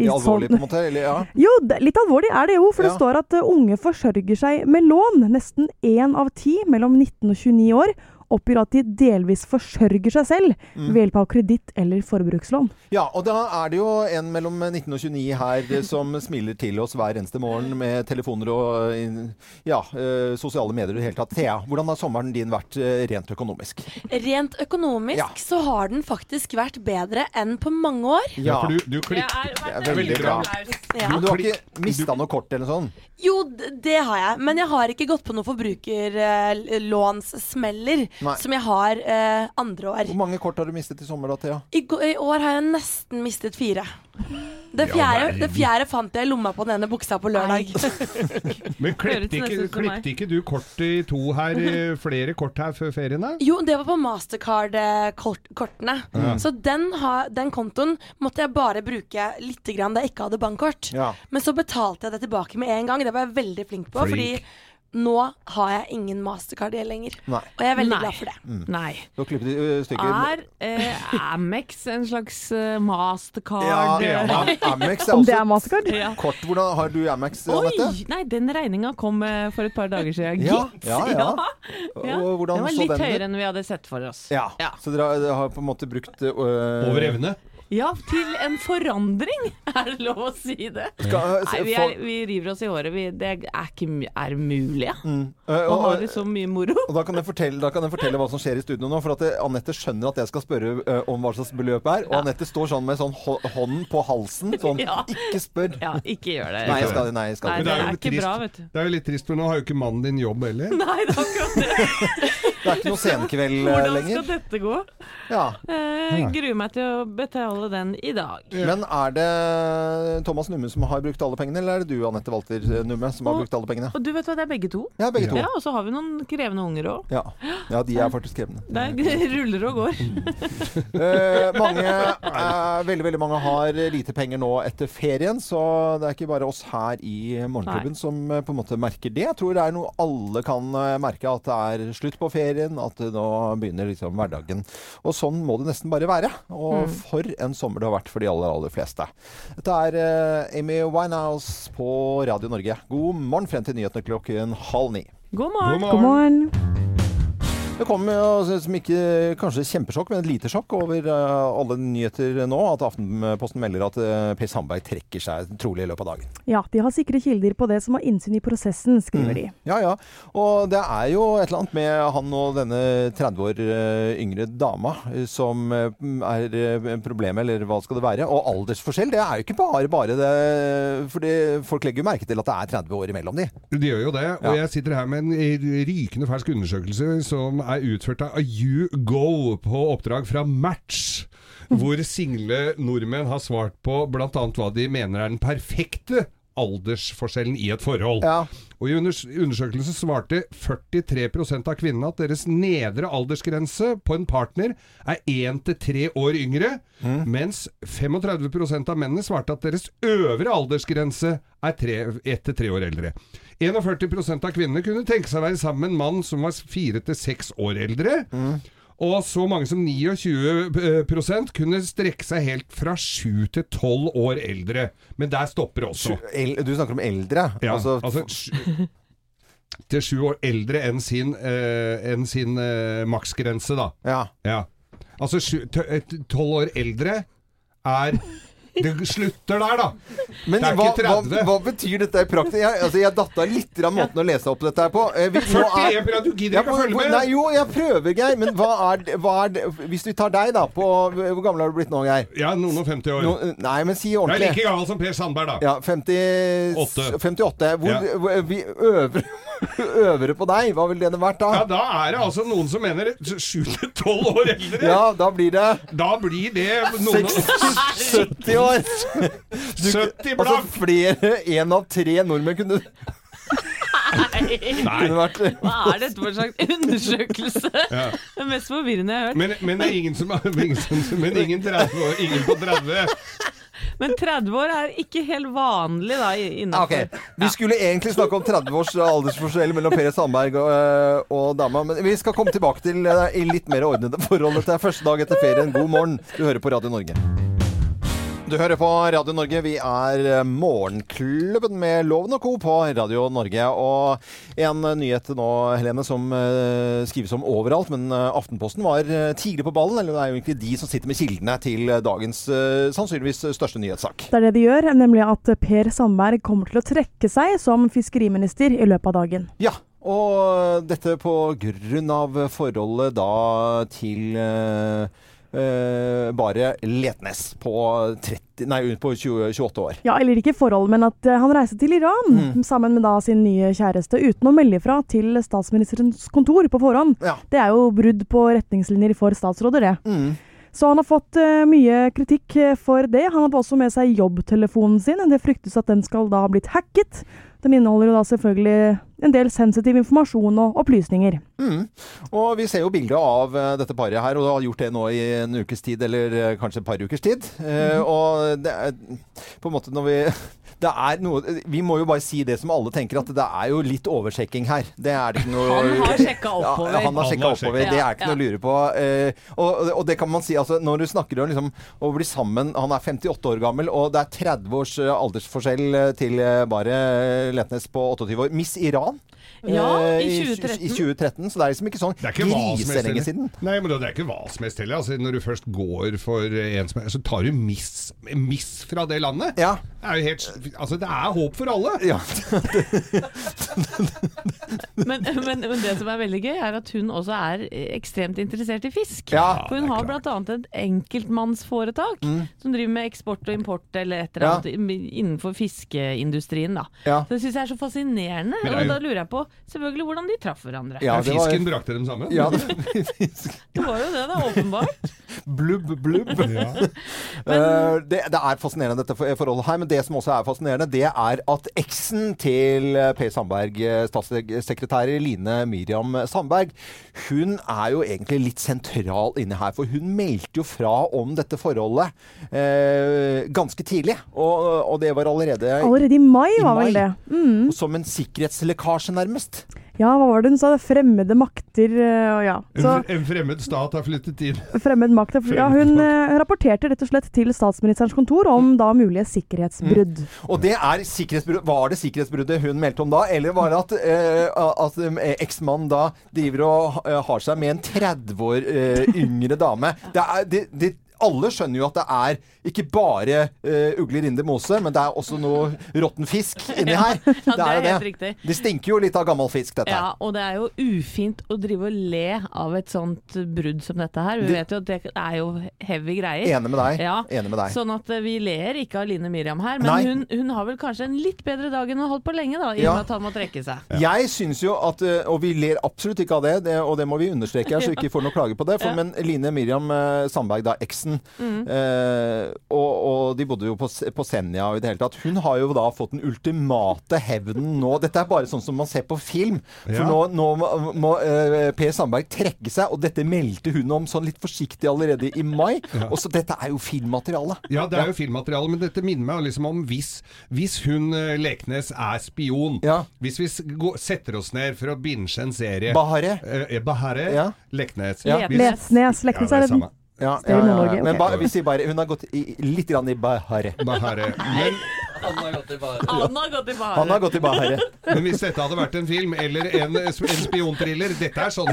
i Alvorlig, sånn- på en måte? Eller, ja. Jo, litt alvorlig er det jo, for Ja. det står at eh, unge forsørger seg med lån. Nesten én av ti mellom 19 og 29 år oppgir at de delvis forsørger seg selv Mm. ved hjelp av kreditt eller forbrukslån. ja, og da er det jo en mellom 19 og 29 her som smiler til oss hver eneste morgen med telefoner og eh, ja, eh, sosiale medier i det hele tatt. Thea, hvordan har sommeren din vært eh, rent økonomisk? Rent økonomisk Ja. så har den faktisk vært bedre enn på mange år. Ja, for du, du er, Det er veldig bra. Ja. Men du har ikke mista noe kort eller noe sånt? Jo, det har jeg. Men jeg har ikke gått på noen forbrukerlånssmeller Nei. som jeg har eh, andre år. Hvor mange kort har du mistet i sommer da, Thea? I, gå- I år har jeg nesten mistet fire. Det Ja, fjerde, verden. det fjerde fant jeg i lomma på den ene buksa på lørdag. Men Høres nesten ikke, ut som meg. klippte ikke du kort i to her, eh, flere kort her før ferien? da? Jo, det var på Mastercard-kortene. Så den, har- den kontoen måtte jeg bare bruke litt grann da jeg ikke hadde bankkort. Ja. Men så betalte jeg det tilbake med en gang. Det var jeg veldig flink på. Flink. Fordi nå har jeg ingen Mastercard-gjeld lenger. Nei. Og jeg er veldig Nei. glad for det. Nei. Klippet uh, stykker. Er eh, Amex en slags eh, mastercard? Ja, ja, Amex er Om det er også Mastercard? Ja. kort. Hvordan har du Amex, Oi! Anette? Nei, den regninga kom eh, for et par dager siden. Ja, gitt. ja, ja. Ja. Og Den var så litt den høyere enn vi hadde sett for oss. Ja. Ja. Så dere har- dere har på en måte brukt øh, Over evne? Ja, til en forandring! Er det lov å si det? Skal, Nei, vi, er, vi river oss i håret. Vi, det er ikke er mulig, ja. Mm. Uh, Og og, har liksom så mye moro. og da kan, jeg fortelle, da kan jeg fortelle hva som skjer i studio nå. For at Anette skjønner at jeg skal spørre uh, om hva slags beløp er. Og Ja. Anette står sånn med sånn hå- hånden på halsen. Sånn Ja. ikke spør. Ja, ikke gjør det. Nei, skal, nei, skal Nei, ikke. det jo er litt ikke trist. bra, vet du. Det er jo litt trist, for nå har jo ikke mannen din jobb heller. Nei, det er akkurat det. Det er ikke noe senkveld lenger. Hvordan skal dette gå? Ja. Eh, gruer meg til å betale den i dag. Men er det Thomas Numme som har brukt alle pengene, eller er det du, Anette Walter Numme, som har brukt alle pengene? Og du vet hva, det er begge to. Ja, begge to. Ja, Og så har vi noen krevende unger òg. Ja. ja, de er faktisk krevende. Det ruller og går. Eh, mange, eh, veldig veldig mange har lite penger nå etter ferien, så det er ikke bare oss her i Morgenklubben som eh, på en måte merker det. Jeg tror det er noe alle kan eh, merke, at det er slutt på ferie. Ferien, at nå begynner liksom hverdagen. Og sånn må det nesten bare være. Og for en sommer det har vært for de aller, aller fleste. Dette er eh, Amy Winehouse på Radio Norge. God morgen frem til nyhetene klokken halv ni. God morgen. God morgen. Det kom jo som ikke kanskje kjempesjokk, men et lite sjokk over eh, alle nyheter nå. At Aftenposten melder at uh, Per Sandberg trekker seg trolig i løpet av dagen. Ja, de har sikre kilder på det som har innsyn i prosessen, skriver de. Ja, ja. Og det er jo et eller annet med han og denne 30 år eh, yngre dama eh, som eh, er eh, problemet, eller hva skal det være? Og aldersforskjell, det er jo ikke bare bare det. Fordi folk legger jo merke til at det er 30 år imellom de. De gjør jo det. Og Ja. jeg sitter her med en rykende fersk undersøkelse som er utført av YouGo på oppdrag fra Match. Hvor single nordmenn har svart på bl.a. hva de mener er den perfekte aldersforskjellen i et forhold. Ja. Og I unders- undersøkelsen svarte 43% av kvinnene at deres nedre aldersgrense på en partner er 1-3 år yngre, mens 35% av mennene svarte at deres øvre aldersgrense er 1-3 år eldre. 41% av kvinnene kunne tenke seg å være sammen med en mann som var 4-6 år eldre. Og så mange som 29% kunne strekke seg helt fra 7 til 12 år eldre. Men der stopper det også. Du snakker om eldre. Ja, altså, altså, til sju år eldre enn sin, eh, enn sin eh, maksgrense, da. ja. Ja. Altså et- tolv år eldre er Det slutter der, da! Men hva, hva, 30. hva betyr dette i praksis? Jeg, altså, jeg datta litt av måten å lese opp dette her på. Eh, vi- nå er- 41 du gidder ikke å følge med! Nei, jo, jeg prøver, Geir. Men hva er, hva er Hvis vi tar deg, da. På, hvor gammel har du blitt nå, Geir? Ja, noen og 50 år. No, nei, men si ordentlig. Jeg er like gammel som Per Sandberg, da. Ja, 50, 58. Hvor, Ja. hvor, vi øvre, øvre på deg, hva ville det vært da? Ja, Da er det altså noen som mener 7-12 år eldre. Ja, da blir det Da blir det noen og 70 år! 70 Altså flere En av tre nordmenn kunne, Nei. kunne vært Hva er dette for en slags undersøkelse? Det mest forvirrende jeg har hørt. Men, men det er ingen som men ingen, men ingen, 30 år, ingen på 30. Men 30 år er ikke helt vanlig da innafor. Okay. Vi skulle egentlig snakke om 30 års aldersforskjell mellom Per Sandberg og, øh, og dama, men vi skal komme tilbake til øh, i litt mer ordnede forhold. Dette er første dag etter ferien. God morgen. Du hører på Radio Norge. Du hører på Radio Norge. Vi er øh, Morgenklubben med Loven og Co. på Radio Norge. Og en nyhet nå, Helene, som øh, skrives om overalt, men øh, Aftenposten var tidlig på ballen. Eller det er jo egentlig de som sitter med kildene til dagens sannsynligvis største nyhetssak. Det er det de gjør, nemlig at Per Sandberg kommer til å trekke seg som fiskeriminister i løpet av dagen. Ja, og dette på grunn av forholdet da til eh, eh, bare Letnes på, 30, nei, på 20, 28 år. Ja, eller ikke forhold, men at eh, han reiste til Iran sammen med da sin nye kjæreste, uten å melde fra til statsministerens kontor på forhånd. Ja. Det er jo brudd på retningslinjer for statsråder, det. Mm. Så han har fått uh, mye kritikk eh, for det. Han hadde også med seg jobbtelefonen sin. Det fryktes at den skal da ha blitt hacket. Den inneholder jo da selvfølgelig en del sensitiv informasjon og opplysninger. Mm. Og vi ser jo bilder av eh, dette paret her, og du har gjort det nå i en ukes tid, eller eh, kanskje et par ukers tid. Eh, og det er på en måte når vi det er noe, Vi må jo bare si det som alle tenker, at det er jo litt oversjekking her. Det er det ikke noe Han har sjekka oppover. Ja, han har sjekka oppover. Det er ikke Ja, noe å lure på. Eh, og, og det kan man si, altså når du snakker om liksom, å bli sammen Han er 58 år gammel, og det er 30 års aldersforskjell til bare Letnes på 28 år. Miss Iran well Ja, eh, i i 2013. 2013. Så det er liksom ikke sånn er griselenge siden. Nei, men det er ikke hva som helst heller. Altså, når du først går for en som er Så tar du miss, miss fra det landet. Ja. Det er jo helt Altså, det er håp for alle. ja. Men, men, men det som er veldig gøy, er at hun også er ekstremt interessert i fisk. Ja, For hun har bl.a. et enkeltmannsforetak som driver med eksport og import eller et eller Ja. innenfor fiskeindustrien. da. Ja. Så Det syns jeg er så fascinerende, Men det er og da lurer jeg på selvfølgelig hvordan de traff hverandre. Ja, det var- fisken brakte dem sammen. ja det, Det var jo det, da, åpenbart. blubb, blubb. Ja. Eh, det, det er fascinerende dette forholdet her, men det som også er fascinerende, det er at eksen til eh, Per Sandberg, eh, statssekretær Line Miriam Sandberg, hun er jo egentlig litt sentral inne her. For hun meldte jo fra om dette forholdet eh, ganske tidlig. Og, og det var allerede Allerede i mai var vel det. Mm. som en sikkerhetslekkasje, nærmest. Ja, hva var det hun sa? Fremmede makter eh, og ja. Så En, fremmed stat har flyttet inn. fremmed makt er- Ja, hun eh, rapporterte rett og slett til statsministerens kontor om da mulige sikkerhetsbrudd. Og det er sikkerhetsbrudd. Var det sikkerhetsbruddet hun meldte om da, eller var det at, eh, at eh, eksmannen da driver og har seg med en 30 år eh, yngre dame? Det er, det, det, alle skjønner jo at det er ikke bare uh, ugler in mose, men det er også noe råtten fisk inni her. Ja, det er jo helt riktig. Det stinker jo litt av gammel fisk, dette Ja, og det er jo ufint å drive og le av et sånt brudd som dette her. Vi Det- vet jo at det er jo heavy greier. Enig med deg. Ja, Enig med deg. Sånn at eh, vi ler ikke av Line Miriam her, men hun, hun har vel kanskje en litt bedre dag enn hun har holdt på lenge, da, i og Ja. med at han må trekke seg. Jeg syns jo at eh, Og vi ler absolutt ikke av det, det og det må vi understreke her, så vi ikke får noe klage på det. For, Ja. Men Line Miriam Sandberg, da eksen, Mm. eh, og, og de bodde jo på, på Senja og i det hele tatt. Hun har jo da fått den ultimate hevnen nå. Dette er bare sånn som man ser på film. For Ja. nå, nå må, må eh, Per Sandberg trekke seg, og dette meldte hun om sånn litt forsiktig allerede i mai. Og så dette er jo filmmateriale. Ja, det er jo filmmateriale, men dette minner meg liksom om hvis, hvis hun eh, Leknes er spion. Ja. Hvis vi går, setter oss ned for å binge en serie Bahare. Eh, Bahare, Ja. Leknes. Ja. Lesnes, Ja, Leknes det er det samme. Ja, ja, ja, ja. Men ba, vi sier bare Hun har gått i, litt grann i Bahare. Bahare. Men, Han har gått i Han har gått i Bahare. men hvis dette hadde vært en film eller en, en spionthriller Dette er sånn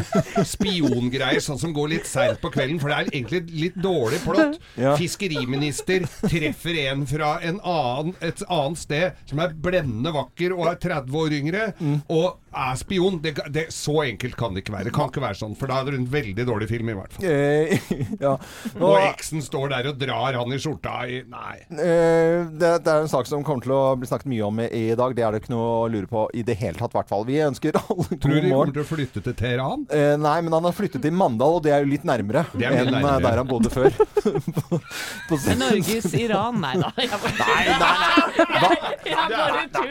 spiongreier, sånn som går litt seint på kvelden, for det er egentlig litt dårlig plott. Ja. Fiskeriminister treffer en fra en annen, et annet sted som er blendende vakker og er 30 år yngre, Mm. og er spion. Det, det, så enkelt kan det ikke være. Det kan ikke være sånn, for da er det en veldig dårlig film, i hvert fall. Eh, ja. Og Og, eksen står der og drar han i skjorta i Nei. eh, det, det er en sak som kommer til å bli snakket mye om i, dag. Det er det ikke noe å lure på i det hele tatt, i hvert fall. Vi ønsker alle Tror du de kommer til å flytte til Teheran? Eh, nei, men han har flyttet til Mandal, og det er jo litt nærmere er enn eh, nærmere. der han bodde før. på, på, Norges Iran, nei da. Jeg bare, Nei, nei, nei. Det er,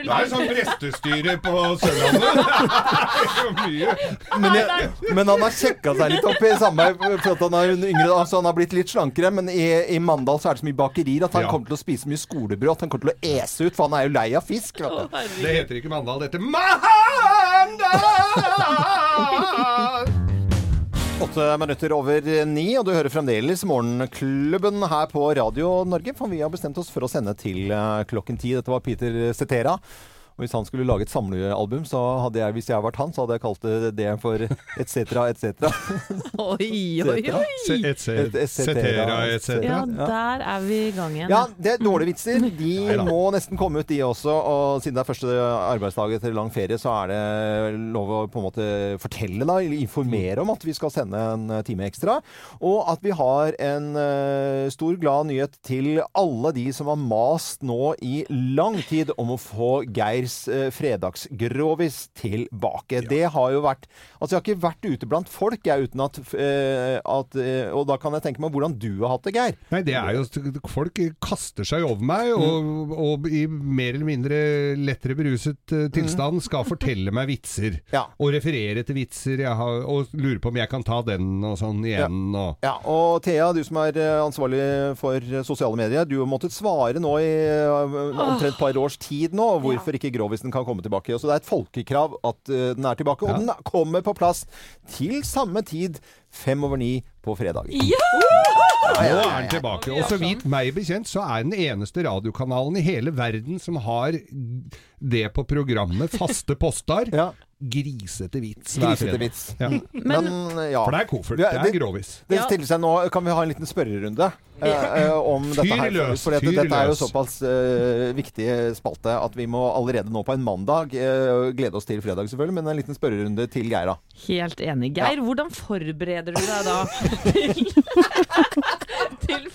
Det er sånn prestestyre på Sørlandet. Men, jeg, men han har sjekka seg litt opp i samme for at han er yngre, altså han har blitt litt slankere. Men i, i Mandal så er det så mye bakerier at han Ja. kommer til å spise mye skolebrød. At han kommer til å ese ut, for han er jo lei av fisk. Vet du. Det heter ikke Mandal, det heter Mandal! Åtte minutter over ni, og du hører fremdeles Morgenklubben her på Radio Norge. For vi har bestemt oss for å sende til eh, klokken ti. Dette var Peter Cetera. Og hvis han skulle lage et samlealbum, så hadde jeg, hvis jeg hadde vært han, så hadde jeg kalt det det for etc., etc. Oi, oi, oi. Et Et- et Cetera, et cetera. Ja, der er vi i gang igjen. Ja, det er dårlige vitser. De Neida. må nesten komme ut, de også. Og siden det er første arbeidsdag etter lang ferie, så er det lov å på en måte fortelle, da, eller informere om at vi skal sende en time ekstra. Og at vi har en uh, stor, glad nyhet til alle de som har mast nå i lang tid om å få Geirs uh, fredagsgrovis tilbake. Det har jo vært Altså, jeg har ikke vært ute blant folk, jeg, uten at, eh, at eh, Og da kan jeg tenke meg hvordan du har hatt det, Geir. Nei, det er jo Folk kaster seg over meg, og, og i mer eller mindre lettere beruset eh, tilstand skal fortelle meg vitser. Ja. Og referere til vitser, jeg har, og lure på om jeg kan ta den og sånn igjen. Og. Ja, og Thea, du som er eh, ansvarlig for eh, sosiale medier, du har måttet svare nå i eh, omtrent et par års tid nå, hvorfor ikke grovisen kan komme tilbake. Og Så det er et folkekrav at eh, den er tilbake, og den kommer på plass til samme tid, fem over ni på fredag. Nå er den tilbake. Og så vidt meg bekjent, så er den eneste radiokanalen i hele verden som har det på programmet faste postar. Ja. Grisete vits Grisete vits. Ja. Men, ja. For det er koffert. Det det- er grovis. Det stiller seg nå Kan vi ha en liten spørrerunde eh, eh, om Fyr dette her? løs, for dette, dette er jo såpass eh, viktig spalte at vi må allerede nå på en mandag eh, glede oss til fredag, selvfølgelig, men en liten spørrerunde til Geir, da. Helt enig. Geir, hvordan forbereder du deg da til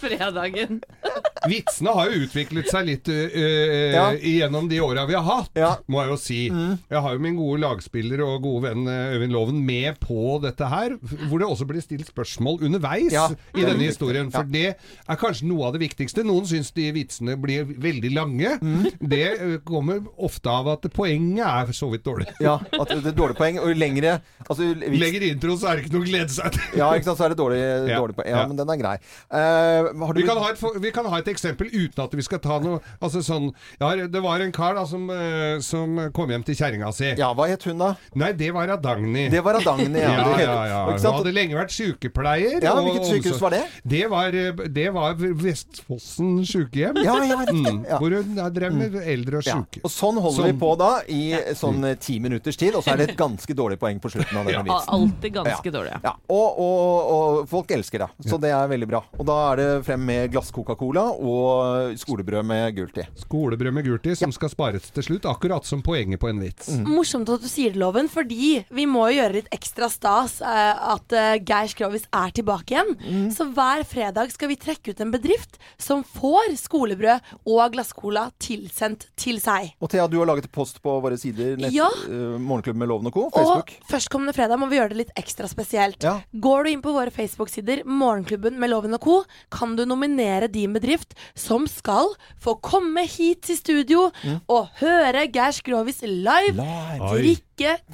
fredagen? Vitsene har jo utviklet seg litt øh, Ja. gjennom de åra vi har hatt, Ja. må jeg jo si. Jeg har jo min gode lagspiller og gode venn Øyvind Loven med på dette her, hvor det også blir stilt spørsmål underveis Ja. i denne historien. For det er kanskje noe av det viktigste. Noen syns de vitsene blir veldig lange. Det øh, kommer ofte av at poenget er så vidt dårlig. Ja, at det er dårlig poeng. Og lengre altså, vits- Lenger intro, så er det ikke noe å glede seg til. Ja, ikke sant, så er det dårlig, dårlig poeng. Ja, ja. men den er grei. Eh, du Vi kan, ha et, vi kan ha et eksempel uten at vi skal ta noe Altså sånn ja, Det var en kar da som, eh, som kom hjem til kjerringa si. Ja, hva het hun da? Nei, det var Adagni. Det var Adagni, ja. ja, ja, ja. Hun hadde lenge vært sykepleier. Ja, og hvilket sykehus var det? Det var, eh, det var Vestfossen sykehjem. Ja, ja. Mm, Hvor hun eh, drev med eldre og Ja. Og sånn holder Sånn. vi på da i sånn ti minutters tid, og så er det et ganske dårlig poeng på slutten av denne Ja, vitsen. alltid ganske dårlig. Ja. Ja, og, og, og folk elsker det, så det er veldig bra. Og da er det frem med glass Coca-Cola og skolebrød med gult i. Skolebrød med gult i, som skal spares til slutt, akkurat som poenget på en vits. Mm. Morsomt at du sier det, Loven, fordi vi må jo gjøre litt ekstra stas eh, at uh, Geir Skrovis er tilbake igjen. Mm. Så hver fredag skal vi trekke ut en bedrift som får skolebrød og glass-Cola tilsendt til seg. Og Thea, du har laget post på våre sider, nett, Ja. uh, Morgenklubben med Loven og Co. Facebook. Og førstkommende fredag må vi gjøre det litt ekstra spesielt. Ja. Går du inn på våre Facebook-sider, Morgenklubben med Loven og co., kan du nominere din bedrift som skal få komme hit til studio og høre Geir Skrovis live, Live. drikke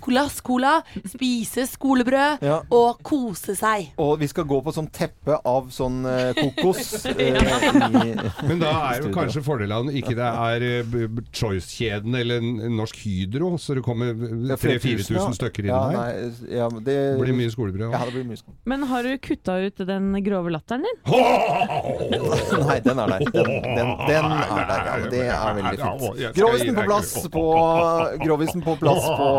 glasscola, spise skolebrød Ja. og kose seg. Og vi skal gå på sånn teppe av sånn uh, kokos. uh, i, Men da er jo kanskje fordelen ikke det er b- Choice-kjeden eller Norsk Hydro, så det kommer Ja, flere tusen, ja. 3000-4000 stykker inn ja, her. Nei, ja, det Det blir mye skolebrød. Ja, det blir mye skolebrød. Men har du kutta ut den grove latteren din? Nei, den er der. Den, den, den er der, ja. Det er veldig fint. Grovisen på plass på Grovisen på plass på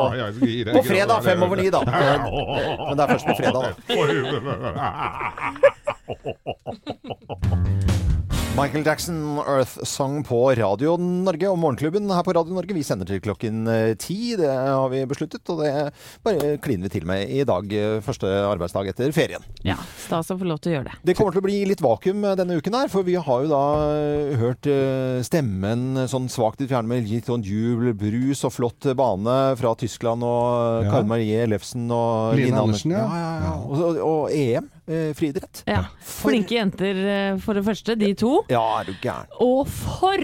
På fredag fem over ni, da. Men det er først på fredag, da. Michael Jackson, Earth Song på Radio Norge. Og Morgenklubben her på Radio Norge, vi sender til klokken eh, ti. Det har vi besluttet, og det bare kliner vi til med i dag. eh, Første arbeidsdag etter ferien. Ja, stas å få lov til å gjøre det. Det kommer til å bli litt vakuum eh, denne uken her, for vi har jo da hørt stemmen sånn svakt i fjerne med litt sånn jubel, brus og flott bane fra Tyskland og Ja. Karen Marie Ellefsen og Line Andersen, ja. ja, ja, ja. Og, og, og EM, eh, friidrett. Ja. Flinke jenter eh, for det første, de to. Ja, er du gæren. Og for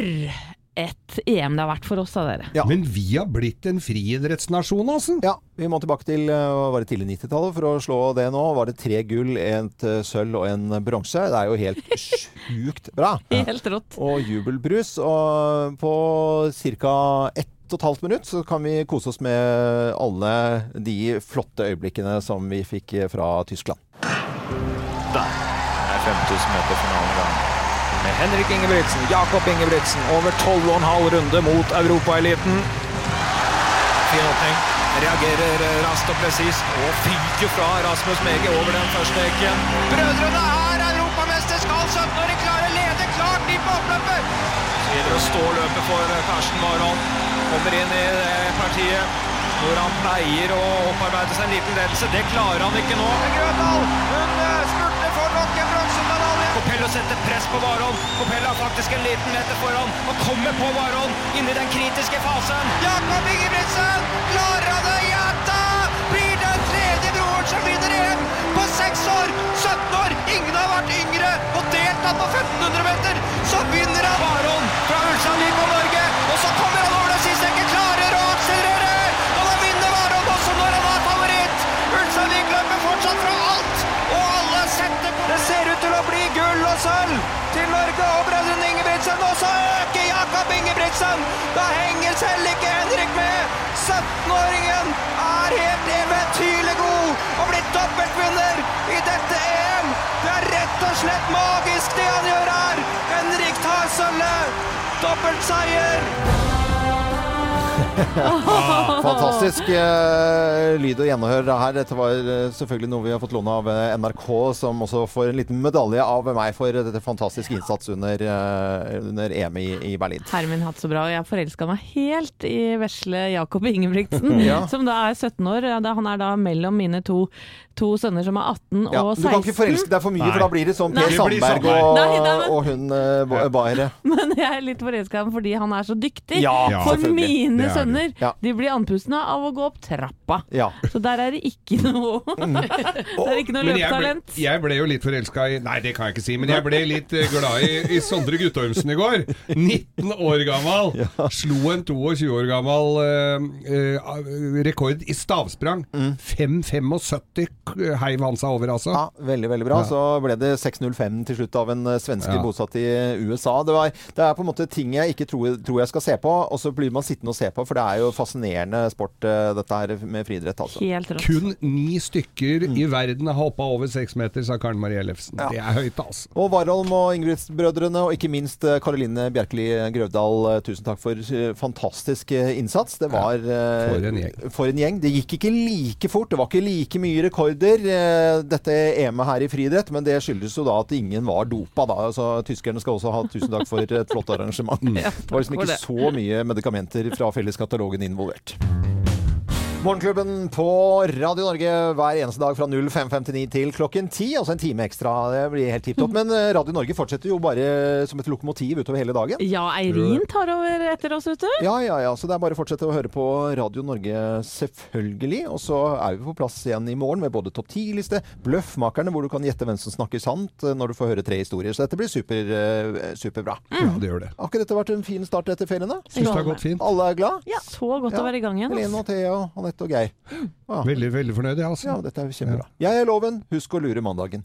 et EM det har vært for oss, da, dere. Ja. Men vi har blitt en friidrettsnasjon, altså. Ja, vi må tilbake til eh, var det tidlig 90-tallet for å slå det nå. Var det tre gull, et sølv og en bronse? Det er jo helt sjukt bra. Helt rått. og jubelbrus. Og på ca. ett og et halvt minutt så kan vi kose oss med alle de flotte øyeblikkene som vi fikk fra Tyskland. Der er 5000 meter finalen i gang. Med Henrik Ingebrigtsen, Jakob Ingebrigtsen over 12,5 runde mot europaeliten. Fin åpning. Reagerer raskt og presist og fyker fra Rasmus Mege over den første hekken. Brødrene er europamester! Skal 17-åring klare lede klart inn på oppløpet! Å stå løpet for Karsten Warholm. Kommer inn i det partiet hvor han pleier å opparbeide seg en liten ledelse. Det klarer han ikke nå. Grøndal, hun eh, bronsemedalje. Capello setter press på Warholm. Capello har faktisk en liten meter foran og kommer på Warholm inn i den kritiske fasen. Jakob Ingebrigtsen klarer det! Ja da! Blir den tredje broren som vinner Jakob Da henger selv ikke Henrik med! 17-åringen er helt eventyrlig god og blir dobbeltvinner i dette EM! Det er rett og slett magisk det han gjør her! Henrik tar sølvet! Dobbeltseier! Fantastisk uh, lyd og gjennomhør her. Dette var eh, selvfølgelig noe vi har fått låne av eh, NRK, som også får en liten medalje av meg for dette fantastiske innsats under, uh, under EM i, i Berlin. Hermin hatt så bra, og jeg forelska meg helt i vesle Jakob Ingebrigtsen, Ja. som da er 17 år. Ja, Han er da mellom mine to, to sønner som er 18 Ja, og du kan ikke forelske deg for mye, Nei. for da blir det sånn Per Sandberg og, Nei, nei, men- og hun uh, Ba- Men jeg er litt forelska i ham fordi han er så dyktig. Ja, Ja, For mine Det er sønner Ja. de blir andpustne av å gå opp trappa. Ja. Så der er det ikke noe Det er ikke noe Men jeg ble, løpetalent. jeg ble jo litt forelska i Nei, det kan jeg ikke si, men jeg ble litt eh, glad i, i Sondre Guttormsen i går. 19 år gammel. Slo en 22 år gammel uh, uh, rekord i stavsprang. 5,75 heiv han seg over, altså. Ja, veldig, veldig bra. Ja. Så ble det 6.05 til slutt av en svenske Ja. bosatt i USA. Det, var, det er på en måte ting jeg ikke tror, tror jeg skal se på, og så blir man sittende og se på, for det er jo fascinerende sport, eh, dette her med friidrett, altså. Helt rått. Kun ni stykker i verden har hoppa over seks meter, sa Karen Marie Ellefsen. Ja. Det er høyt, altså. Og Warholm og Ingebrigtsen-brødrene, og ikke minst eh, Karoline Bjerkeli Grøvdal, eh, tusen takk for eh, fantastisk eh, innsats. Det var ja, for en gjeng. For en gjeng. Det gikk ikke like fort, det var ikke like mye rekorder, eh, dette EM-et her i friidrett, men det skyldes jo da at ingen var dopa, da. Altså, tyskerne skal også ha tusen takk for et flott arrangement. Ja, Det var liksom ikke så mye medikamenter fra felleskatalogen involvert. Morgenklubben på Radio Norge hver eneste dag fra 05.59 til klokken 10. Altså en time ekstra. Det blir helt tipp topp. Men eh, Radio Norge fortsetter jo bare som et lokomotiv utover hele dagen. Ja, Eirin tar over etter oss, vet du. Ja, ja, ja. Så det er bare å fortsette å høre på Radio Norge, selvfølgelig. Og så er vi på plass igjen i morgen med både topp 10-liste, Bløffmakerne, hvor du kan gjette hvem som snakker sant eh, når du får høre tre historier. Så dette blir super, eh, superbra. Ja, det gjør det. Har ikke dette vært en fin start etter feriene? Syns det har gått fint. Alle er glad? Ja, Så godt Ja. å være i gang igjen. Helene og Thea og Anette og Geir. Ah. Veldig, veldig fornøyd, jeg, altså. Ja, dette er kjempebra. Jeg er Loven. Husk å lure mandagen.